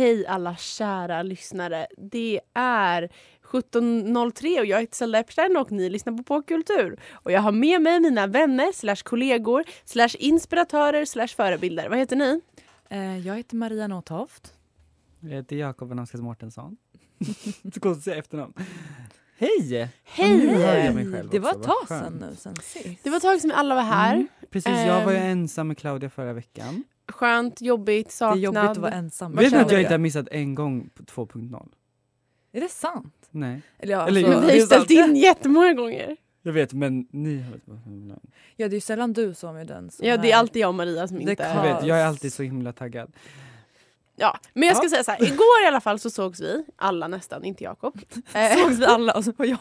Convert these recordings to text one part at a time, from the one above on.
Hej alla kära lyssnare. Det är 17.03 och jag heter Zelda Epstein och ni lyssnar på Popkultur. Och jag har med mig mina vänner, slash kollegor, slash inspiratörer, slash förebilder. Vad heter ni? Eh, jag heter Maria Nåtoft. Jag heter Jakob Anauskas Mårtensson. Så konstigt att säga efternamn. Hej! Hej! Nu hör jag mig själv Det var ett tag sedan skönt. nu sen sist. Det var ett tag sedan alla var här. Mm, precis, jag var ju Ehm. ensam med Claudia förra veckan. Skönt, jobbigt, Det är saknad. jobbigt att vara ensam. Vet känner att jag du? inte har missat en gång på 2.0? Är det sant? Nej. Eller ja, Eller alltså, Men vi har ju ställt in jättemånga gånger. Jag vet, men ni har ja, det är ju sällan du som är den som Ja, det är alltid jag och Maria som inte... Jag vet, jag är alltid så himla taggad. Ja, men jag ska Ja. säga så här. Igår i alla fall så sågs vi, alla nästan, inte Jakob. Sågs vi alla och så var jag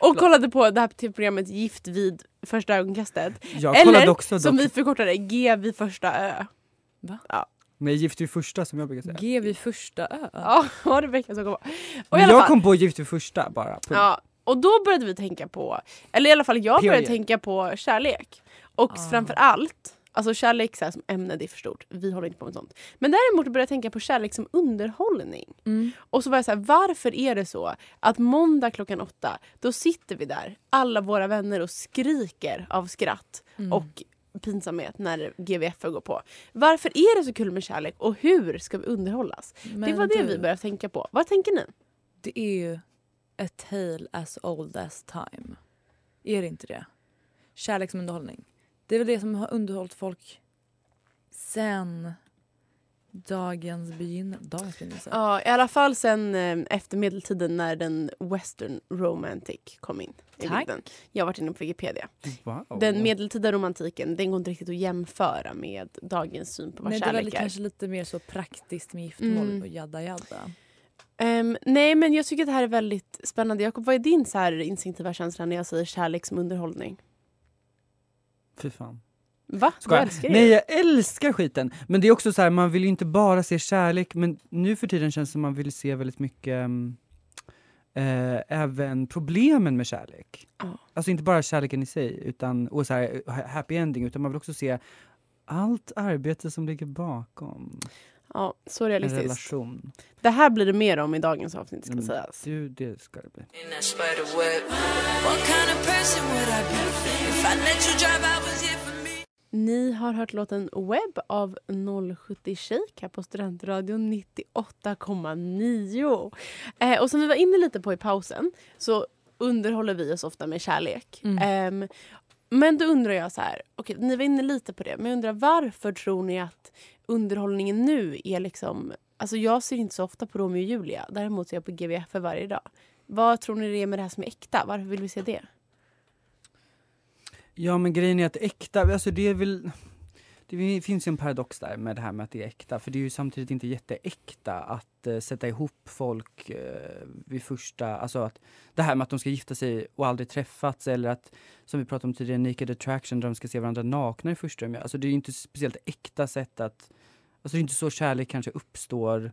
och kollade på det här tv-programmet Gift vid första ögonkastet. Jag kollade Eller också som dock, vi förkortade G vid första ö. med Gift vid första som jag brukar säga. G vid första ö. Ja, vad Rebecka som kom på. Och jag fall, kom på Gift vid första bara. punkt. ja, och då började vi tänka på, eller i alla fall jag började tänka på kärlek. Och Ah. framför allt, alltså kärlek så som ämne det är för stort, vi håller inte på med sånt. Men däremot började jag tänka på kärlek som underhållning. Mm. Och så var jag så här, varför är det så att måndag klockan åtta, då sitter vi där, alla våra vänner och skriker av skratt Mm. och pinsamhet när GVF går på. Varför är det så kul med kärlek och hur ska vi underhållas? det Men var det du, vi började tänka på. Vad tänker ni? Det är ju a tale as old as time. Är det inte det? Kärlek som underhållning. Det är väl det som har underhållit folk sen dagens begynnelse. Dagens begynnelse. Ja, i alla fall sen eh, efter medeltiden när den western romantic kom in i Tack. bilden. Jag har varit inne på Wikipedia. Wow. Den medeltida romantiken, den går inte riktigt att jämföra med dagens syn på vad Nej, det är kärlek är. kanske lite mer så praktiskt med giftermål Mm. och jadda jadda. Ehm, nej, men jag tycker att det här är väldigt spännande. Jakob, vad är din så här instinktiva känsla när jag säger kärlek som underhållning? Fy fan. Va? Du Skojar. älskar? Nej jag älskar skiten! Men det är också så här, man vill ju inte bara se kärlek men nu för tiden känns det som man vill se väldigt mycket eh, även problemen med kärlek. Ja. Alltså inte bara kärleken i sig utan, och så här, ha- happy ending utan man vill också se allt arbete som ligger bakom Ja, så en realistiskt. relation. Det här blir det mer om i dagens avsnitt ska Mm, sägas. Du, det ska det bli. web. Ni har hört låten Webb av 070 Shake här på Studentradion 98,9. Eh, och som vi var inne lite på i pausen så underhåller vi oss ofta med kärlek. Mm. Ehm, men då undrar jag så här, okej ni var inne lite på det, men jag undrar varför tror ni att underhållningen nu är liksom, alltså jag ser inte så ofta på Romeo och Julia, däremot ser jag på GVF för varje dag. Vad tror ni det är med det här som är äkta? Varför vill vi se det? Ja men grejen är att äkta, alltså det är väl det finns ju en paradox där med det här med att det är äkta, för det är ju samtidigt inte jätteäkta att eh, sätta ihop folk eh, vid första, alltså att det här med att de ska gifta sig och aldrig träffats eller att, som vi pratade om tidigare, naked attraction där de ska se varandra nakna i första rummet. Alltså det är ju inte speciellt äkta sätt att, alltså det är inte så kärlek kanske uppstår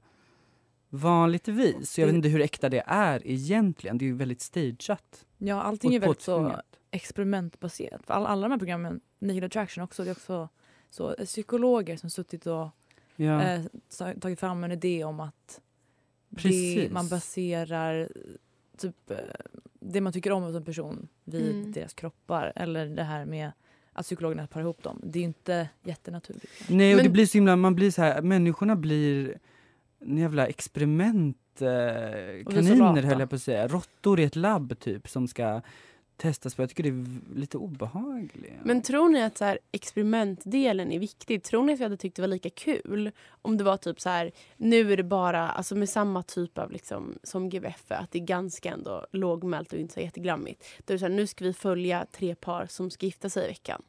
vanligtvis. Så jag vet inte hur äkta det är egentligen, det är ju väldigt stageat. Ja, allting är och väldigt så experimentbaserat. För alla, alla de här programmen, Naked Attraction också, det är också så, eh, psykologer som suttit och Ja. eh, ta- tagit fram en idé om att det, man baserar typ, eh, det man tycker om hos en person vid Mm. deras kroppar. Eller det här med att psykologerna parar ihop dem. Det är inte jättenaturligt. Nej, och det Men- blir så himla, man blir så här, människorna blir en jävla experiment eh, kaniner höll jag på att säga, råttor i ett labb typ som ska testas på. Jag tycker det är lite obehagligt. Men tror ni att så här, experimentdelen är viktig? Tror ni att vi hade tyckt det var lika kul om det var typ så här, nu är det bara, alltså med samma typ av liksom som GVF, att det är ganska ändå lågmält och inte så jätteglammigt. Då är det så här, nu ska vi följa tre par som ska gifta sig i veckan.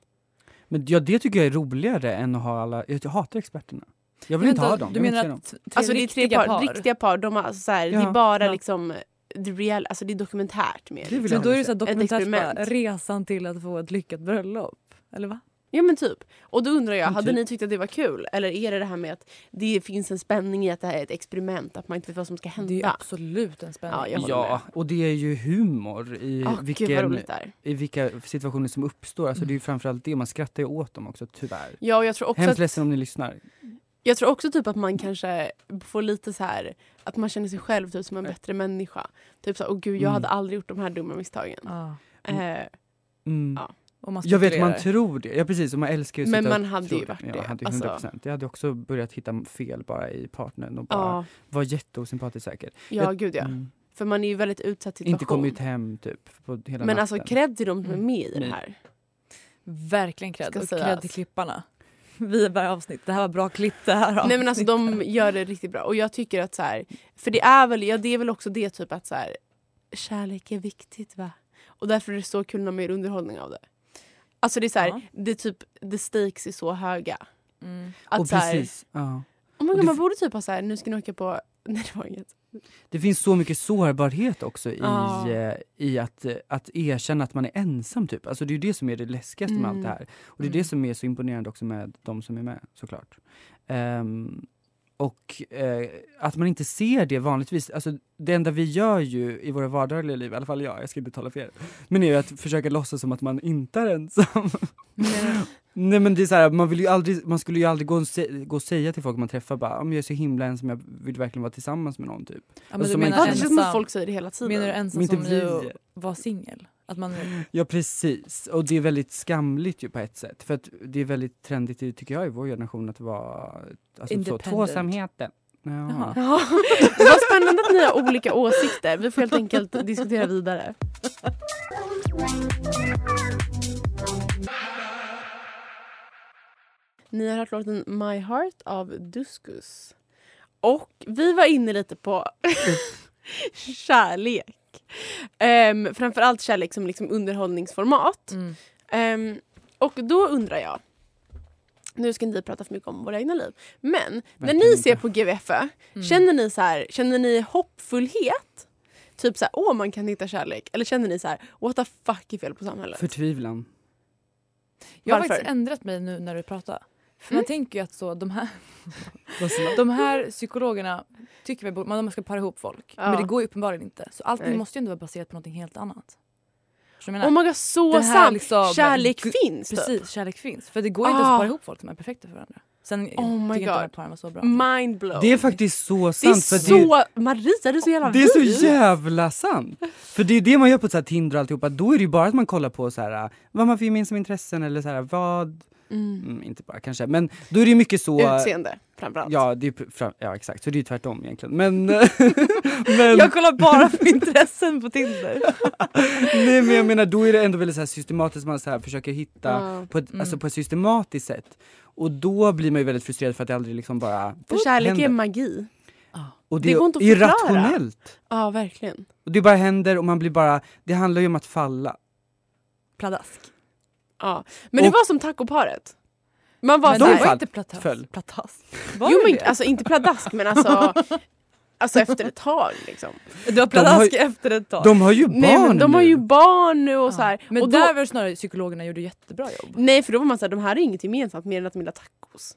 Men ja, det tycker jag är roligare än att ha alla, jag hatar experterna. Jag vill inte Vänta, ha dem. Du menar se dem. att tre Alltså det är tre riktiga par, par? riktiga par, de har, alltså, så här, det Ja, är bara ja. liksom det, real, alltså det är dokumentärt mer. Det. Men då är det så här Ett dokumentärt resan till att få ett lyckat bröllop. Eller va? Ja men typ. Och då undrar jag, Men hade typ. ni tyckt att det var kul? Eller är det det här med att det finns en spänning i att det här är ett experiment, att man inte vet vad som ska hända? Det är absolut en spänning. Ja, Ja, och det är ju humor i, Åh, gud vad vilken, är. i vilka situationer som uppstår. Alltså det är ju framförallt det, man skrattar ju åt dem också tyvärr. Ja, och jag tror också Hemskt att, ledsen om ni lyssnar. Jag tror också typ att man kanske får lite så här att man känner sig själv typ som en bättre människa. Typ så här, åh gud jag Mm. hade aldrig gjort de här dumma misstagen. Ja. Eh, Mm. Ja. Och man Jag vet, man tror det. Ja precis, och man älskar ju att Men man hade ju det. varit ja, det. hade ju Alltså- 100%. Jag hade också börjat hitta fel bara i partnern och bara ja, var jätteosympatisk säkert. ja Jag- gud ja. Mm. För man är ju väldigt utsatt situation. Inte kommit hem typ på hela Men natten. alltså cred till de som är Mm. med i det här. Verkligen cred. Ska Och cred till klipparna. Vi är bara avsnitt. Det här var bra klipp det här Nej men alltså de gör det riktigt bra. Och jag tycker att så här, för det är väl, ja det är väl också det typ att så här, kärlek är viktigt va? Och därför är det så kul när man gör underhållning av det. Alltså det är så här, Ja. det är typ, the stakes är så höga. Mm. Att och så här, precis, ja. oh God, man borde typ ha så här, nu ska ni åka på, nej det var inget. Det finns så mycket sårbarhet också i, Ja. eh, i att, eh, att erkänna att man är ensam. Typ. Alltså det är det som är det läskigaste med allt Mm. det här. Och det är Mm. det som är så imponerande också med de som är med såklart. Ehm, och eh, att man inte ser det vanligtvis. Alltså, det enda vi gör ju i våra vardagliga liv, i alla fall jag, jag ska inte tala för er, men är ju att försöka låtsas som att man inte är ensam. Nej men det är så här, man, vill ju aldrig, man skulle ju aldrig gå och, sä- gå och säga till folk man träffar bara, om jag är så himla ensam, jag vill verkligen vara tillsammans med någon typ. Ja, men Alltså, du man- menar att ensam, folk säger det hela tiden. menar du ensam Men inte som vi. nu var singel? Att man, Ja precis, och det är väldigt skamligt ju på ett sätt. För att det är väldigt trendigt i, tycker jag i vår generation att vara alltså, så, tvåsamheten. Ja. Jaha. Ja, det var spännande att ni har olika åsikter. Vi får helt enkelt diskutera vidare. Ni har hört låten My Heart av Duskus. Och vi var inne lite på kärlek. Um, framförallt kärlek som liksom underhållningsformat. mm. Ehm, och då undrar jag, nu ska inte vi prata för mycket om våra egna liv, men när ni ser på GVFÖ, Mm. känner ni så här, känner ni hoppfullhet? Typ så här, åh man kan hitta kärlek. Eller känner ni så här, what the fuck är fel på samhället? Förtvivlan. Jag har Varför? faktiskt ändrat mig nu när du pratar. För Mm. man tänker ju att så, de här, de här psykologerna tycker vi att man ska para ihop folk. Ja. Men det går ju uppenbarligen inte. Så allting Nej. måste ju ändå vara baserat på något helt annat. Jag Oh menar? my god, så sant! liksom- Kärlek finns typ. Precis, kärlek finns. För det går ju inte ens Ah. att para ihop folk som är perfekta för varandra. Sen Oh my inte God. var så bra. Mind blown. Det är faktiskt så Det sant. är för så... Maria, du är så jävla det är så jävla sant! För det är det man gör på så här Tinder och alltihopa, då är det ju bara att man kollar på så här vad man för gemensamma intressen eller så här vad, Mm. mm, inte bara kanske, men då är det ju mycket så Utseende framförallt. Ja, det är, fram, ja exakt, så det är ju tvärtom egentligen. Men, men, Jag kollar bara på intressen på Tinder. nej, men jag menar då är det ändå väldigt så här systematiskt, man så här försöker hitta Ja. på, ett, Mm. alltså på ett systematiskt sätt. Och då blir man ju väldigt frustrerad för att det aldrig liksom bara För kärlek händer. är magi. Och det går inte att förklara. rationellt. Ja, verkligen. Och det bara händer och man blir bara, det handlar ju om att falla. Pladask. Ja. Men det Och- var som tacoparet. Man var Men de var inte platask. föll. platask. Var Jo det men det? alltså inte pladask men alltså, alltså efter ett tag liksom. det var de har pladask ju- efter ett tag. De har ju barn Nej men de har nu. ju barn nu och så här. Men och då, där var det snarare psykologerna gjorde jättebra jobb. Nej för då var man såhär, de här är inget gemensamt mer än att de gillar tacos.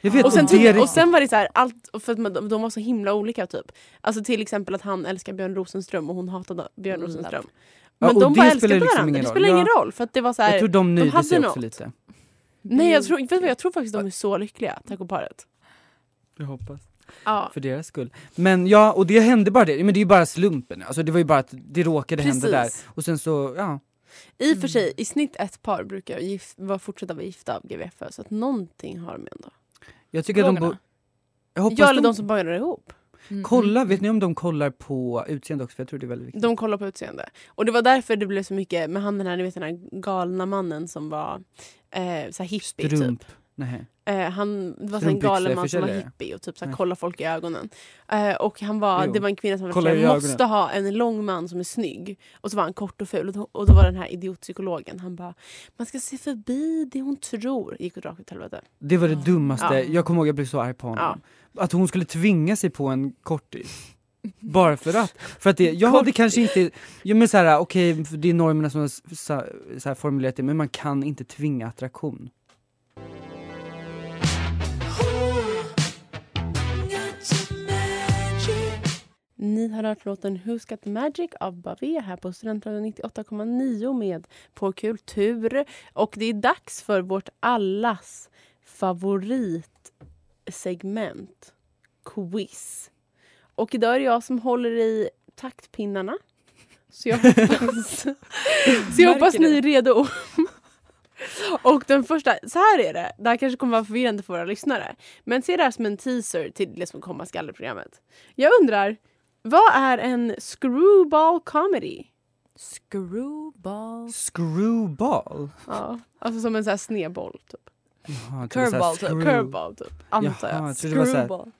Jag vet, Och sen, och det är typ, och sen var det så här, allt, för att de var så himla olika typ. Alltså till exempel att han älskar Björn Rosenström och hon hatade Björn Mm. Rosenström. Ja, Men och de bara älskade liksom varandra, ingen det roll. spelar ingen Ja. roll. För att det var så här, jag tror de nöjde hade sig också något. lite. Nej jag tror, vet vad, jag tror faktiskt de är så lyckliga, tacoparet. Jag hoppas. Ja. För deras skull. Men ja, och det hände bara det. Men det är ju bara slumpen. Alltså det var ju bara att det råkade hända där. Precis. Och sen så, ja. I och för sig, i snitt ett par brukar gift, vara, fortsätta vara gifta av GVF så att någonting har de ändå. Jag tycker att de bo- jag hoppas Ja eller de, de som bara ihop. Mm, Kolla, mm, vet ni om de kollar på utseende också? För jag tror det är väldigt viktigt. De kollar på utseende. Och det var därför det blev så mycket med han den här, ni vet, den här galna mannen som var eh, så här hippie Strump. typ. Nej. Eh, han var en galen man som var hippie och typ så här, Nej. kolla folk i ögonen. Eh, och han var, Jo. det var en kvinna som var jag måste ögonen." ha en lång man som är snygg. Och så var han kort och ful. Och då, och då var den här idiotpsykologen, han bara man ska se förbi det hon tror. Gick åt rakt åt helvete. Det var det dummaste. Ja. Jag kommer ihåg jag blev så arg på honom. Ja. Att hon skulle tvinga sig på en kortis. Bara för att. För att det, jag hade kanske inte, ja men såhär okej det är normerna som har så, så här formulerat det men man kan inte tvinga attraktion. Ni har hört låten Who's Got The Magic av Bavé här på Studentradion 98,9 med På Kultur. Och det är dags för vårt allas favoritsegment, quiz. Och idag är det jag som håller i taktpinnarna. Så jag hoppas, så jag hoppas ni är redo. Och den första, så här är det, det här kanske kommer vara förvirrande för våra lyssnare. Men se det här som en teaser till det som komma skall i programmet. Jag undrar, vad är en screwball comedy? Screwball. Screwball? Ja, alltså som en sån här snedboll typ. Jaha, Curveball, typ. Curveball typ, antar Jaha, jag. Screwball.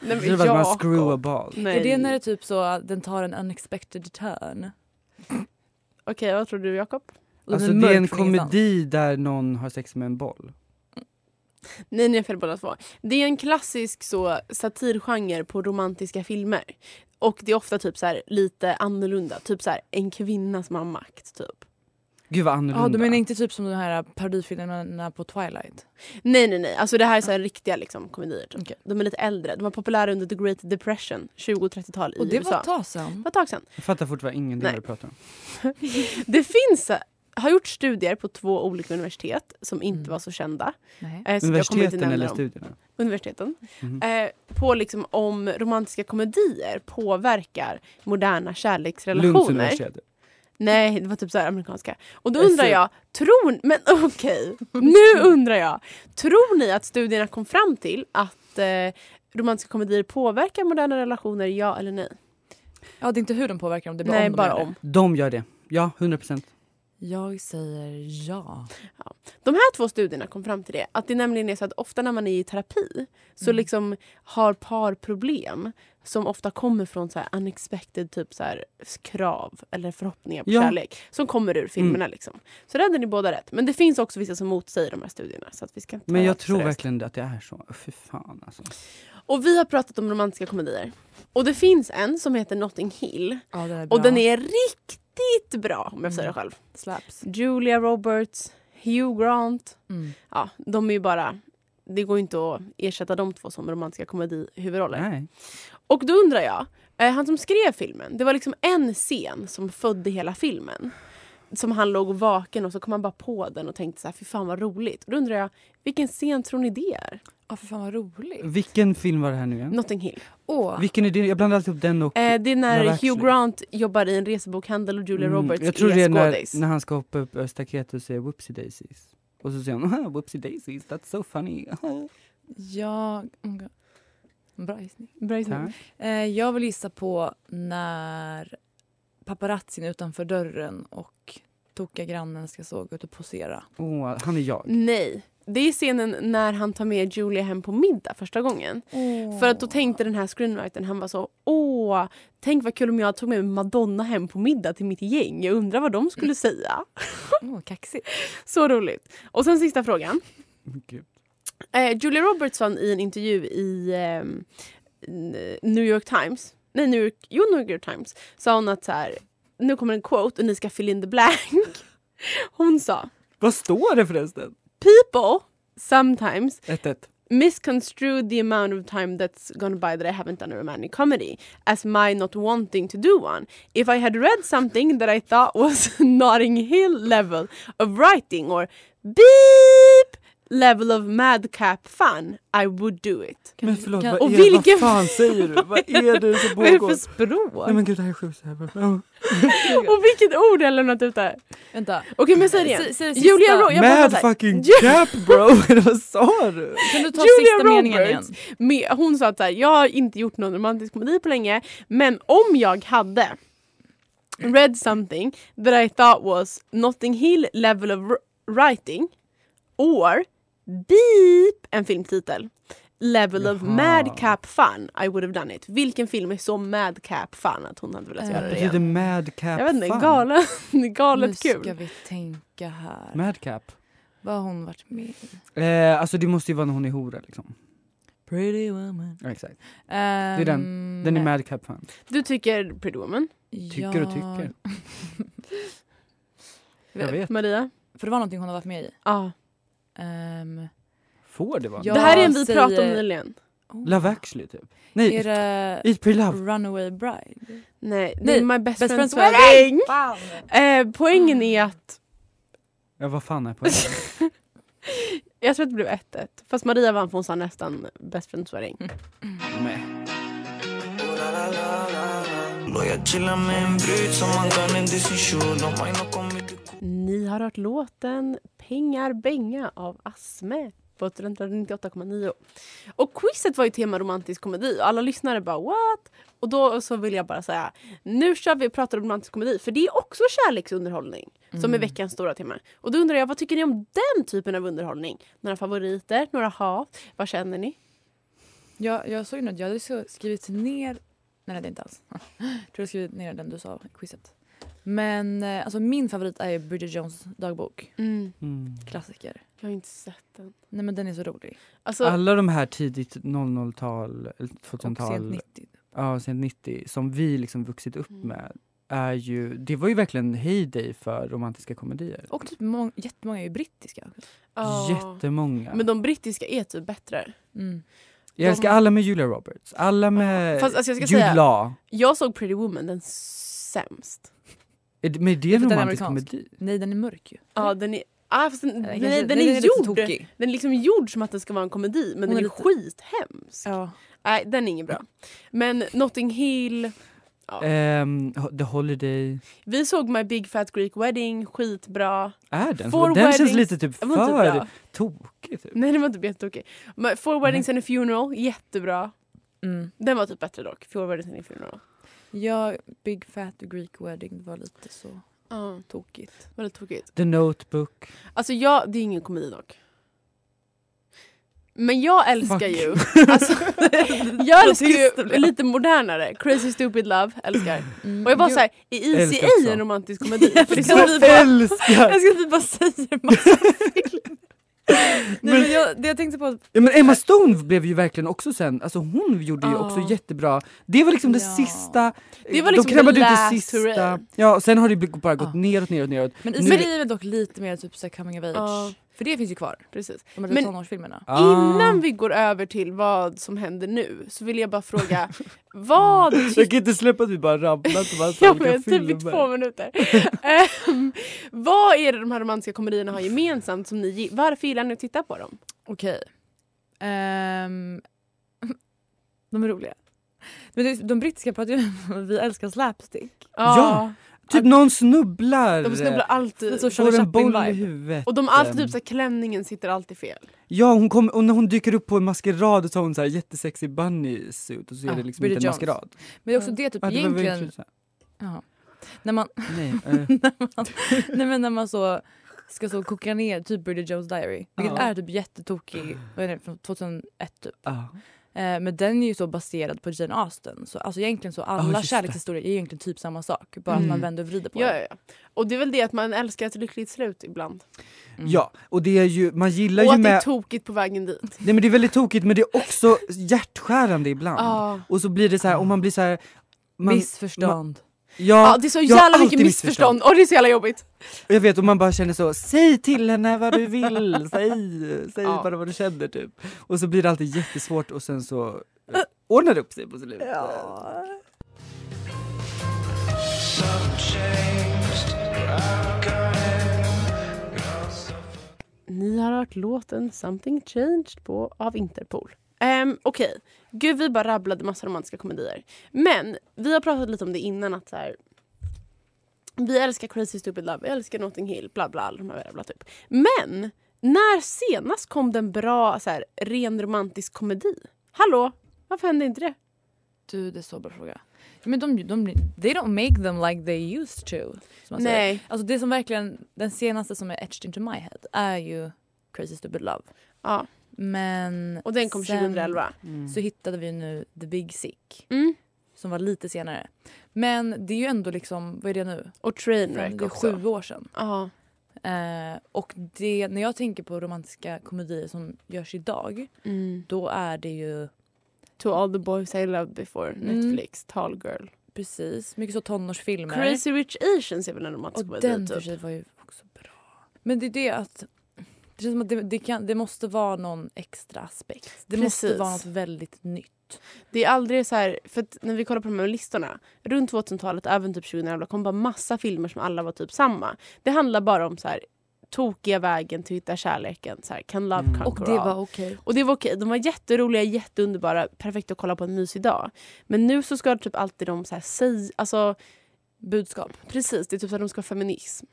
Nej, jag trodde det var att man Jakob. screw a ball. Nej. Är det när det typ så att den tar en unexpected turn? Okej, vad tror du Jakob? Alltså det är en komedi där någon har sex med en boll. Nej, ni är fel båda två. Det är en klassisk så satirgenre på romantiska filmer. Och det är ofta typ så här lite annorlunda. Typ så här en kvinna som har makt typ. Gud vad annorlunda. Ja, du menar inte typ som de här parodifilmerna på Twilight? Nej nej nej, alltså det här är så här riktiga liksom, komedier. Typ. Okej. De är lite äldre, de var populära under the great depression, 20 och 30-tal i Och det USA. var ett tag Det var ett tag sedan. Jag fattar fortfarande ingenting du pratar om. Det finns, eh, har gjort studier på två olika universitet som inte Mm. var så kända. Nej. Eh, så jag kommer inte Universiteten eller dem. studierna? Universiteten. Mhm. Eh, på liksom om romantiska komedier påverkar moderna Lunds kärleksrelationer. universitet. Nej, det var typ så här amerikanska. Och då undrar jag, tror Men okej, nu undrar jag. Tror ni att studierna kom fram till att eh, romantiska komedier påverkar moderna relationer, ja eller nej? Ja, det är inte hur de påverkar dem, det är bara nej, om de bara gör det. om. De gör det. Ja, 100 procent. Jag säger ja. De här två studierna kom fram till det. Att det nämligen är så att ofta när man är i terapi så Mm. liksom har par problem som ofta kommer från så unexpected typ så krav eller förhoppningar på Ja. kärlek som kommer ur filmerna. Liksom. Så där hade ni båda rätt. Men det finns också vissa som motsäger de här studierna. Så att vi ska inte Men jag tror seriöst. verkligen att det är så. Fy fan alltså. Och vi har pratat om romantiska komedier. Och det finns en som heter Notting Hill. Ja. Och den är riktigt bra om jag säger det själv. Slaps. Julia Roberts, Hugh Grant. Mm. Ja, de är ju bara... Det går inte att ersätta de två som romantiska komedihuvudroller. Nej. Och då undrar jag, eh, han som skrev filmen, det var liksom en scen som födde hela filmen. Som han låg vaken och så kom han bara på den och tänkte så här, fy fan vad roligt. Och då undrar jag, vilken scen tror ni det är? Ja, för fan vad roligt. Vilken film var det här nu igen? Notting Hill. Åh, Vilken är det? Jag blandar alltid ihop den och... Eh, det är när Hugh Actually. Grant jobbar i en resebokhandel och Julia Mm, Roberts jag tror det är är när, när han ska hoppa upp över staketet och säga whoopsie daisies. Och så säger han "Haha, whoopsie daisies, that's so funny. jag... oh. Bra gissning. Bra gissning. Eh, jag vill gissa på när paparazzin utanför dörren och tokiga grannen ska så gå ut och posera. Åh, han är jag. Nej, det är scenen när han tar med Julia hem på middag första gången. För att då tänkte den här screenwritern, han var så åh, tänk vad kul om jag tog med Madonna hem på middag till mitt gäng. Jag undrar vad de skulle säga. Åh, kaxigt. Så roligt. Och sen sista frågan. Gud. Eh, Julia Robertson i en intervju i n- New York Times, nej York, jo New York Times, sa hon att så här, nu kommer en quote och ni ska fill in the blank. Hon sa Vad står det förresten? People sometimes 1-1. misconstrue the amount of time that's gone by that I haven't done a romantic comedy as my not wanting to do one. If I had read something that I thought was Notting Hill level of writing or beep level of madcap fun, I would do it. Men förlåt, kan- vad, Och är, vilken- vad fan säger du? vad är det som Vad är det pågår? för språk? Nej men gud det här är sjukt. Och vilket ord har jag lämnat ut där? Vänta. Okej men säg det igen. Det Julia. Roberts, Mad fucking cap bro! Vad sa du? Kan du ta Julia sista meningen igen? Roberts. med, hon sa att så här, jag har inte gjort någon romantisk komedi på länge men om jag hade read something that I thought was Notting Hill level of writing or beep en filmtitel level of Jaha. madcap fun I would have done it. Vilken film är så madcap fun att hon hade velat Eh, göra det igen? mad cap Jag vet inte, fun? galet, galet nu ska kul. vi tänka här. Mad cap? Vad har hon varit med i? Eh, alltså det måste ju vara när hon är hora liksom. Pretty woman. Ja, exakt. är den. Den är mad cap fun. Du tycker Pretty Woman? Tycker och tycker. Jag vet. Maria? För det var någonting hon har varit med i. Ja. Ehm, Får det vara? Ja. det här är en vi säger- pratade om nyligen. oh. Love actually typ. Nej, Är det Eat Pray Love. Runaway Bride? Nej, det Nej, är My Best, Best Friend's, Friend's Wedding! Eh, poängen är att Ja vad fan är poängen? jag tror att det blev 1-1. Fast Maria vann för hon sa nästan Best Friend's Wedding. Chillar med en brud som man kan nog kommit Ni har hört låten Pengar Benga av Asme på Studentradion 98,9. Och quizet var ju tema romantisk komedi och alla lyssnare bara what? Och då så vill jag bara säga nu kör vi och pratar om romantisk komedi för det är också kärleksunderhållning som är veckans stora tema. Och då undrar jag vad tycker ni om den typen av underhållning? Några favoriter, några hat, vad känner ni? Jag, jag såg att jag hade skrivit ner... Nej, det inte alls. Jag tror jag skrivit ner den du sa i quizet. Men eh, alltså, min favorit är ju Bridget Jones dagbok. Mm. Klassiker. Jag har inte sett den. Nej men den är så rolig. Alltså, Alla de här tidigt 00-tal, eller Och 2000-tal, sent 90. ja sent 90, som vi liksom vuxit upp Mm. med är ju, det var ju verkligen heyday för romantiska komedier. Och typ må- jättemånga är ju brittiska. ja. Jättemånga. Men de brittiska är typ bättre. Mm. jag älskar alla med Julia Roberts, alla med Fast, alltså, jag ska Jude säga- Law. Jag såg Pretty Woman, den sämst. Är det, men är det Det är en romantisk komedi? Nej den är mörk ju. Ja, den är... Ah, fast den, Eller den, den, är är, gjord, tokig. den är liksom gjord som att den ska vara en komedi men Hon den är är, lite- skithemsk. Ja. Nej, den är ingen bra. Men Notting Hill, Ja. Ehm, The Holiday, vi såg My Big Fat Greek Wedding, skitbra. är den? Four den känns Weddings- lite typ för tokig. Typ. Nej, den var inte jättetokig. Four Weddings and a Funeral, jättebra. Mm. Den var typ bättre dock. Four Weddings and a Funeral. Ja, Big Fat Greek Wedding var lite så Ja, tokigt. lite tokigt. The Notebook. Alltså jag, det är ingen komedi dock. Men jag älskar Fuck. ju, alltså, jag älskar ju lite modernare. Crazy Stupid Love, älskar. Mm. Och jag Gud, såhär, är också. en romantisk komedi? För det är Jag bara, älskar! Jag ska typ bara säga massa filmer. Nej, men jag, det jag tänkte på... Ja, men Emma Stone blev ju verkligen också sen, alltså hon gjorde ju Ja. också jättebra. Det var liksom det Ja. sista, Det var liksom de the ut det sista. hurrah. Ja, och sen har det bara gått Ja. neråt, neråt, neråt. Men Isabelle är väl dock lite mer typ så coming of age. Ja. För det finns ju kvar. precis. De här Men- tonårsfilmerna. Ah. Innan vi går över till vad som händer nu så vill jag bara fråga, vad Jag kan inte släppa att vi bara rabblat om massa Ja olika men typ i två minuter. Ehm, vad är det de här romantiska komedierna har gemensamt som ni Varför gillar ni att titta på dem? Okej. Ehm, de är roliga. Men de brittiska pratar ju om att vi älskar slapstick. Ja. Typ någon snubblar, De snubblar alltid. Så får en boll i huvudet. Och de alltid typ så här, klänningen sitter alltid fel. Ja, hon kom, och när hon dyker upp på en maskerad så har hon så här jättesexig bunny suit och så är Ja, det liksom Bridget inte en Jones. maskerad. Men det är också det typ Ja, det egentligen... Jaha. När man, Nej, eh, när man, nej men när man så ska så koka ner typ Bridget Jones Diary. Vilket Ja. är typ jättetokig, vad är det, från 2001 typ. ah. Eh, men den är ju så baserad på Jane Austen. Så, alltså egentligen så alla det. kärlekshistorier är egentligen typ samma sak. Bara att Mm. man vänder och vrider på Ja, det. ja, ja. Och det är väl det att man älskar ett lyckligt slut ibland. Mm. Ja, och det är ju, man gillar Och ju att det är med... tokigt på vägen dit. Nej men det är väldigt tokigt men det är också hjärtskärande ibland. Ja. Och så blir det så här, och man blir så här... Man, Missförstånd. Ja, Ja, det är så jävla mycket missförstånd och det är så jävla jobbigt. och jag vet och man bara känner så, säg till henne vad du vill, säg, säg Ja. bara vad du känner typ. Och så blir det alltid jättesvårt och sen så eh, ordnar det upp sig på slutet. Ni har hört låten Something Changed på, av Interpol. Um, Okej, gud vi bara rabblade massa romantiska komedier. Men vi har pratat lite om det innan att så här, vi älskar Crazy Stupid Love, vi älskar Notting Hill, bla bla, de här rabblat upp. Men när senast kom det en bra så här, ren romantisk komedi? Hallå? Varför hände inte det? Du, det är så bra fråga. Men de, de, they don't make them like they used to. Nej. Alltså det som verkligen, den senaste som är etched into my head är ju Crazy Stupid Love. Ja, Men och den kom sen 2011. så hittade vi nu The Big Sick Mm. som var lite senare. Men det är ju ändå liksom, vad är det nu? Och Trainwreck Det är också. sju år sedan. Ja. Eh, och det, när jag tänker på romantiska komedier som görs idag Mm. då är det ju To all the boys I loved before, Mm. Netflix, Tall Girl. precis mycket så tonårsfilmer. Crazy Rich Asians är väl en romantisk och komedi den för typ. sig var ju också bra. Men det är det att det känns som att det, det, kan, det måste vara någon extra aspekt. Det måste Precis. vara något väldigt nytt. Det är aldrig så här, för att när vi kollar på de här listorna, runt 2000-talet, även typ 2011, kom bara massa filmer som alla var typ samma. Det handlar bara om så här tokiga vägen till att hitta kärleken, så här, can love Mm. Och det all? var okej. Och det var okej, de var jätteroliga, jätteunderbara, perfekta att kolla på en mysig dag. Men nu så ska typ alltid de så här säga, alltså Budskap. precis, det är typ så att de ska ha feminism.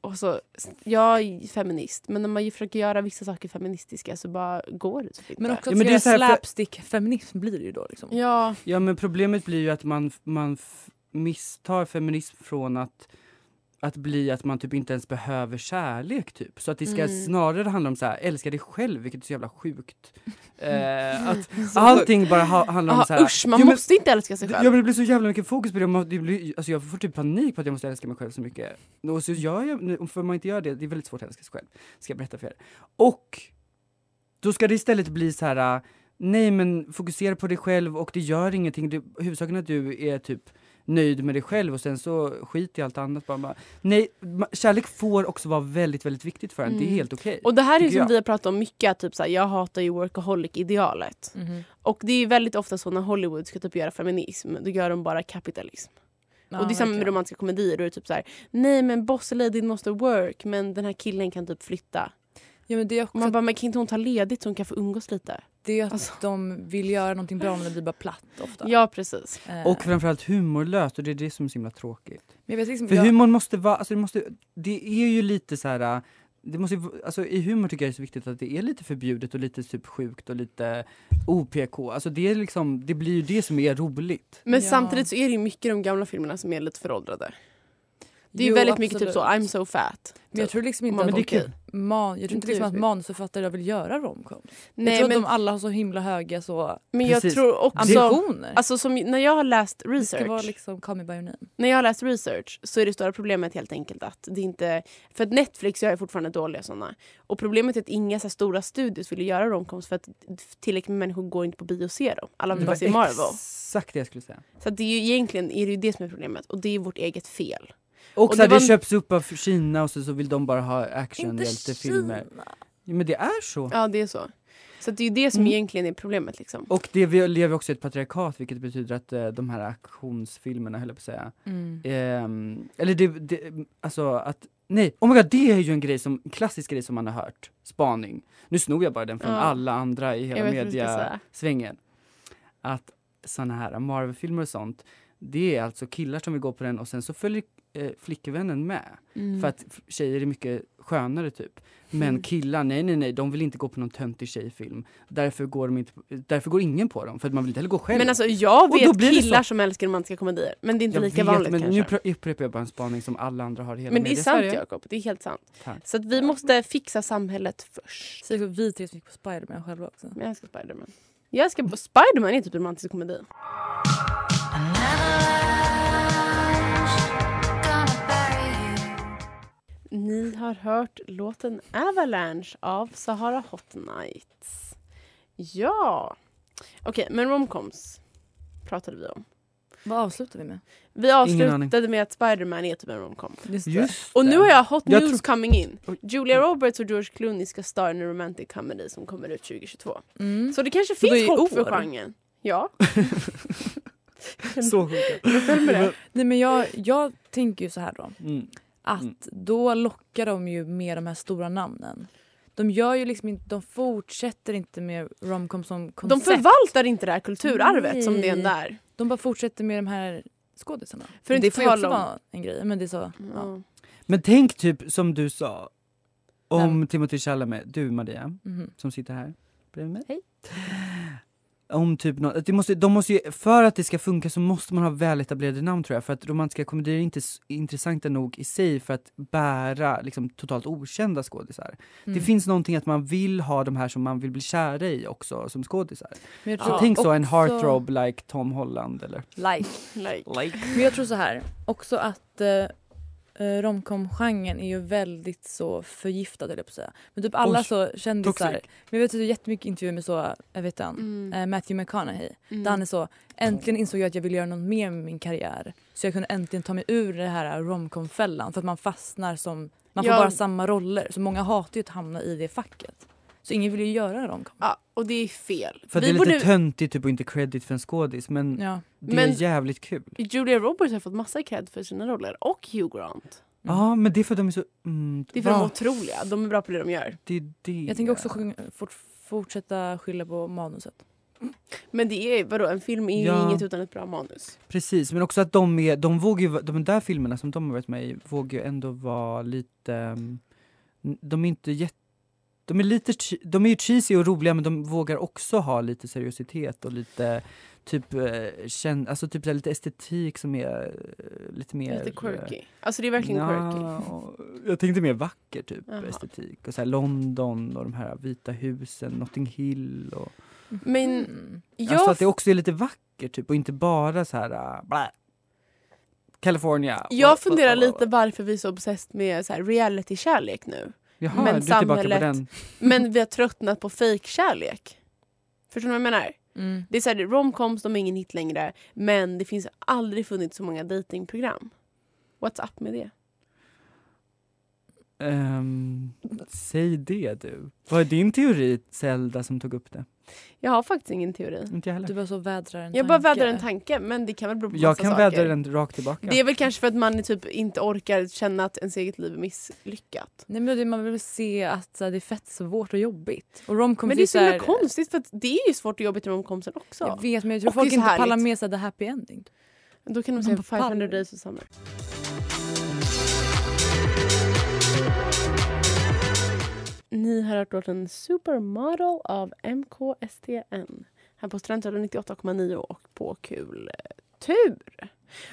Och så, jag är feminist, men när man ju försöker göra vissa saker feministiska så bara går det typ inte. Men också Ja, att men det är så här slapstick-feminism blir det ju då. Liksom. Ja, Ja men problemet blir ju att man, man misstar feminism från att att bli att man typ inte ens behöver kärlek typ. Så att det ska Mm. snarare handla om så här, älska dig själv vilket är så jävla sjukt. Eh, att allting bara ha, handlar om Aha, så här. usch man Jo, men- måste inte älska sig Ja själv. men det blir så jävla mycket fokus på det, Man- det blir, alltså jag får typ panik på att jag måste älska mig själv så mycket. Och så gör jag, för man inte gör det, det är väldigt svårt att älska sig själv. Ska jag berätta för er. Och då ska det istället bli så här. äh, nej men fokusera på dig själv och det gör ingenting, det, huvudsaken är att du är typ nöjd med dig själv och sen så skit i allt annat bara. bara. Nej, kärlek får också vara väldigt, väldigt viktigt för en, det är Mm. helt okej. Och det här är som jag. vi har pratat om mycket, att typ såhär, jag hatar ju workaholic-idealet. Mhm. Och det är väldigt ofta så när Hollywood ska typ göra feminism, då gör de bara kapitalism. Ja, och det är samma med romantiska komedier, då är det typ så här: nej men boss-ladyn måste work men den här killen kan typ flytta. Ja, men det är också man bara, men kan inte hon ta ledigt så hon kan få umgås lite? det är att Alltså. de vill göra någonting bra men det blir bara platt ofta. Ja precis. Eh, Och framförallt humorlöst och det är det som är så himla tråkigt. men jag vet liksom, För jag, humorn måste vara, alltså det måste, det är ju lite så här. Det måste, alltså I humor tycker jag det är så viktigt att det är lite förbjudet och lite typ sjukt och lite OPK. Alltså det är liksom, det blir ju det som är roligt. Men Ja. samtidigt så är det ju mycket de gamla filmerna som är lite föråldrade. Det är ju Jo, väldigt mycket typ så, absolut. I'm so fat. Men jag tror liksom inte Men att det kul. Man, jag tror inte liksom att manusförfattare vill göra romcom. Jag Nej tror men, att de alla har så himla höga så men jag tror också... ambitioner. Alltså som, när jag har läst det research ska vara liksom Call me by your name. när jag har läst research så är det stora problemet helt enkelt att det inte... För att Netflix gör fortfarande dåliga såna. Och problemet är att inga så här stora studios vill göra romcoms för att tillräckligt med människor går inte på bio och ser dem. Alla vill Det bara var se Marvel. exakt det jag skulle säga. Så att det är ju egentligen är det ju det som är problemet och det är vårt eget fel. Och, Och så det det, köps upp av Kina och så, så vill de bara ha actionhjältefilmer. Ja, men det är så. Ja det är så. Så det är ju det som Mm. egentligen är problemet liksom. Och det, vi lever också i ett patriarkat vilket betyder att eh, de här aktionsfilmerna höll jag på att säga. Mm. Ehm, eller det, det, alltså att, nej, oh my god det är ju en grej som, en klassisk grej som man har hört. Spaning. Nu snor jag bara den från Ja. alla andra i hela mediasvängen. Att såna här Marvel-filmer och sånt, det är alltså killar som vill gå på den och sen så följer eh, flickvännen med. Mm. För att tjejer är mycket skönare typ. Men Mm. killar, nej nej nej, de vill inte gå på någon töntig tjejfilm. Därför går, de inte, därför går ingen på dem, för att man vill inte heller gå själv. Men alltså jag vet killar som älskar romantiska komedier. Men det är inte jag lika vet, vanligt men kanske. nu upprepar jag bara en spaning som alla andra har i hela Men det är sant. Jakob, det är helt sant. Tack. Så att vi måste fixa samhället först. Så vi tre som gick på Spiderman själva också. Men jag älskar Spiderman. Jag älskar Spiderman är typ en romantisk komedi. Ni har hört låten Avalanche av Sahara Hot Nights. Ja. Okej, men romcoms pratade vi om. Vad avslutar vi med? Vi avslutade med att Spiderman är typ en romcom. Det. Och det. nu har jag hot Jag news tror- coming in. Julia Roberts och George Clooney ska starra en romantic comedy som kommer ut 2022. Mm. Så det kanske Så det finns i hopp för genren. Ja. Så sjuka. Det. Nej, men jag, jag tänker ju så här då. Mm. Att Mm. då lockar de ju med de här stora namnen. de gör ju liksom inte, de fortsätter inte med romcom som De koncept. förvaltar inte det här kulturarvet som det är Nej. där. De bara fortsätter med de här skådisarna. För det inte får ju också om- vara en grej. Men det är så, ja. Ja. Men tänk typ som du sa om Vem? Timothy Chalamet, du Maria, Mhm. som sitter här bredvid mig. Hej. Om typ nå- att det måste, de måste ju, för att det ska funka så måste man ha väletablerade namn tror jag, för att romantiska komedier är inte intressanta nog i sig för att bära liksom, totalt okända skådisar. Det Mm. finns någonting att man vill ha de här som man vill bli kära i också som skådisar. Så tror tänk så en heartthrob like Tom Holland eller Like. Like. Men jag tror så här, också att eh, eh, romcom-genren är ju väldigt så förgiftad jag på att säga. Men typ alla Oj, så kändisar, toxic. men jag vet att det är jättemycket intervjuer med så, jag vet han, Mm. eh, Matthew McConaughey. Mm. Där han är så, äntligen insåg jag att jag ville göra något mer med min karriär. Så jag kunde äntligen ta mig ur det här romcom-fällan för att man fastnar som, man får Ja. bara samma roller. Så många hatar ju att hamna i det facket. Så ingen vill ju göra en romcom. Ja, och det är fel. För det är lite borde- töntigt typ och inte credit för en skådis men Ja. det Men- är jävligt kul. Julia Roberts har fått massa cred för sina roller. Och Hugh Grant. Ja men det är för att de är så... Mm, Det är för att de är otroliga. De är bra på det de gör. Det är det. Jag tänker också fort, fortsätta skylla på manuset. Men det är, vadå, en film är ju Ja. inget utan ett bra manus. Precis, men också att de är, de vågar ju, de där filmerna som de har varit med i vågar ju ändå vara lite, um, de är inte jätte de är, lite, de är ju cheesy och roliga men de vågar också ha lite seriositet och lite typ, eh, känn, alltså typ lite estetik som är eh, lite mer... Lite quirky. Alltså det är verkligen quirky. Nja, Jag tänkte mer vacker typ Jaha. estetik. Och så här London och de här vita husen, Notting Hill och... Men Mm. jag... Alltså att det också är lite vackert typ och inte bara så här blä. California. Jag funderar lite varför vi är så obsessed med så här reality-kärlek nu. Jaha, men du är tillbaka på samhället- den. Men vi har tröttnat på fake-kärlek. Förstår du vad jag menar? Mm. Det är så här, romcoms, de är ingen hit längre. Men det finns aldrig funnits så många datingprogram. What's up med det? Ehm, säg det du. Vad är din teori Zelda som tog upp det? Jag har faktiskt ingen teori. Inte jag heller. Du bara så vädrar en Jag bara tanke. vädrar en tanke, men det kan väl bero på jag massa kan saker. vädra den rakt tillbaka. Det är väl kanske för att man typ inte orkar känna att ens eget liv är misslyckat. Nej, men det, man vill se att så här, det är fett svårt och jobbigt. Och romcoms Men det är så himla här- konstigt för att det är ju svårt och jobbigt i romcomsen också. Jag vet men jag tror Och folk är så inte pallar härligt. med sig the happy ending. Då kan de Man säga bara 500 pallar. days of summer. Ni har hört låten Supermodel av MKSTN. Här på Studentradion 98,9 och på Kul tur.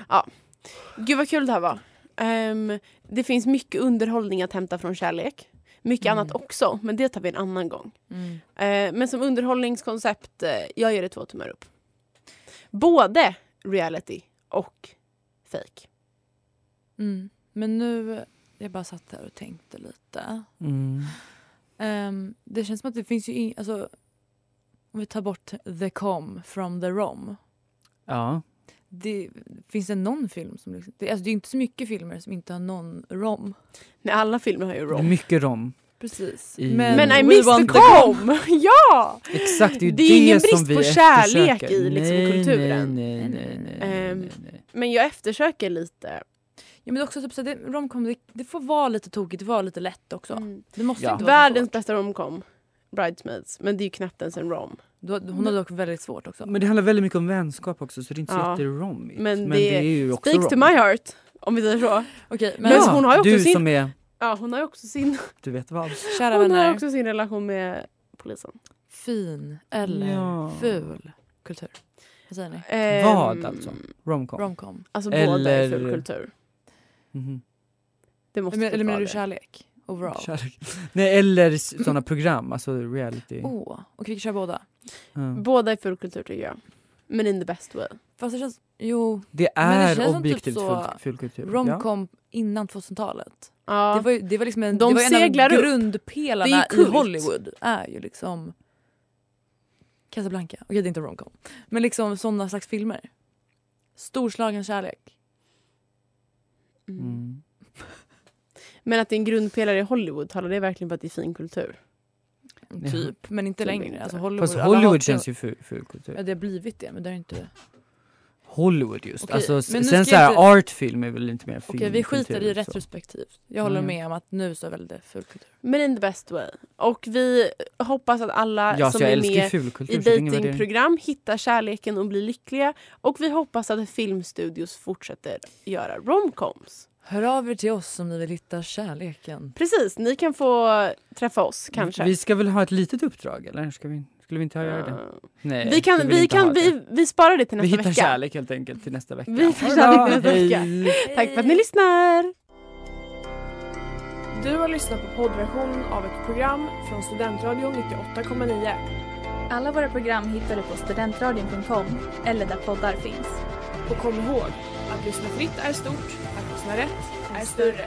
Ja. Gud vad kul det här var. Ehm, det finns mycket underhållning att hämta från kärlek. Mycket Mm. annat också, men det tar vi en annan gång. Mm. Eh, men som underhållningskoncept, eh, jag ger det två tummar upp. Både reality och fake. Mm. Men nu, jag bara satt här och tänkte lite. Ehm, det känns som att det finns ju in, alltså, om vi tar bort the com from the rom. Ja. Det, finns det någon film som liksom, det, alltså det är inte så mycket filmer som inte har någon rom. Nej, alla filmer har ju Det rom. mycket rom. Precis. I- Men I we miss the com! ja! Exakt, det är ju Det är ingen som brist på kärlek eftersöker. i, liksom, nej, kulturen. Nej, nej, nej, nej, Ehm, nej, nej. Men jag eftersöker lite. Ja, men också typ, så här, det, romcom, det, det får vara lite tokigt, det får vara lite lätt också. Mm. Det måste Ja. inte Världens bästa romcom. Bridesmaids. Men det är ju knappt ens en rom. Du, hon hade dock väldigt svårt också. Men det handlar väldigt mycket om vänskap också så det är inte så Ja. jätteromigt. Men Men, det det är ju också Speaks to rom. my heart. Om vi säger så. Okej, Men men ja, hon har ju också du sin- som är, Ja, hon har ju också sin, du vet vad. kära hon har vänner, också sin relation med polisen. fin eller Ja. ful kultur? Vad säger ni? Ehm, Vad alltså? Romcom? Romcom. Alltså båda är Eller- full kultur. Mhm. Det måste Eller, eller typ menar du det. kärlek? Overall? Kärlek. Nej eller sådana program, alltså reality. Åh, och vi kan köra båda. Ja. Båda är full kultur tycker jag. Men in the best way. Fast det känns, jo, Det Men det är känns som objektivt typ så full, full kultur. romcom innan 2000-talet. Ja. Det var ju, det var liksom en, De det var en av upp. grundpelarna Det är i. Hollywood. Är ju liksom Casablanca. Okej det är inte romcom. Men liksom sådana slags filmer. Storslagen kärlek. Mm. Mm. Men att det är en grundpelare i Hollywood, talar det verkligen på att det är fin kultur? Typ, men inte Typ längre. Alltså Hollywood, Fast Hollywood känns ju full, full kultur. Ja det har blivit det men det är inte... Hollywood just. Okej, alltså, men nu sen ska så här, inte- artfilm är väl inte mer film. Okej vi skiter kultur, i så. retrospektivt. Jag håller Mm. med om att nu så är väl det fulkultur. Men in the best way. Och vi hoppas att alla Ja, som jag är älskar ju med fulkultur. i så det är ingen värdering. datingprogram hittar kärleken och blir lyckliga. Och vi hoppas att filmstudios fortsätter göra romcoms. Hör av er till oss om ni vill hitta kärleken. Precis, ni kan få träffa oss kanske. Vi ska väl ha ett litet uppdrag eller? Ska vi, skulle vi inte ha göra det? Uh, Nej, vi kan, vi, ha kan det. vi, vi sparar det till vi nästa hittar vecka. kärlek helt enkelt till nästa vecka. Vi hittar kärlek till nästa vecka. hej. Tack för att ni lyssnar! Du har lyssnat på poddversionen av ett program från Studentradion 98,9. Alla våra program hittar du på studentradion.com eller där poddar finns. Och kom ihåg, att lyssna fritt är stort, att lyssna rätt är större.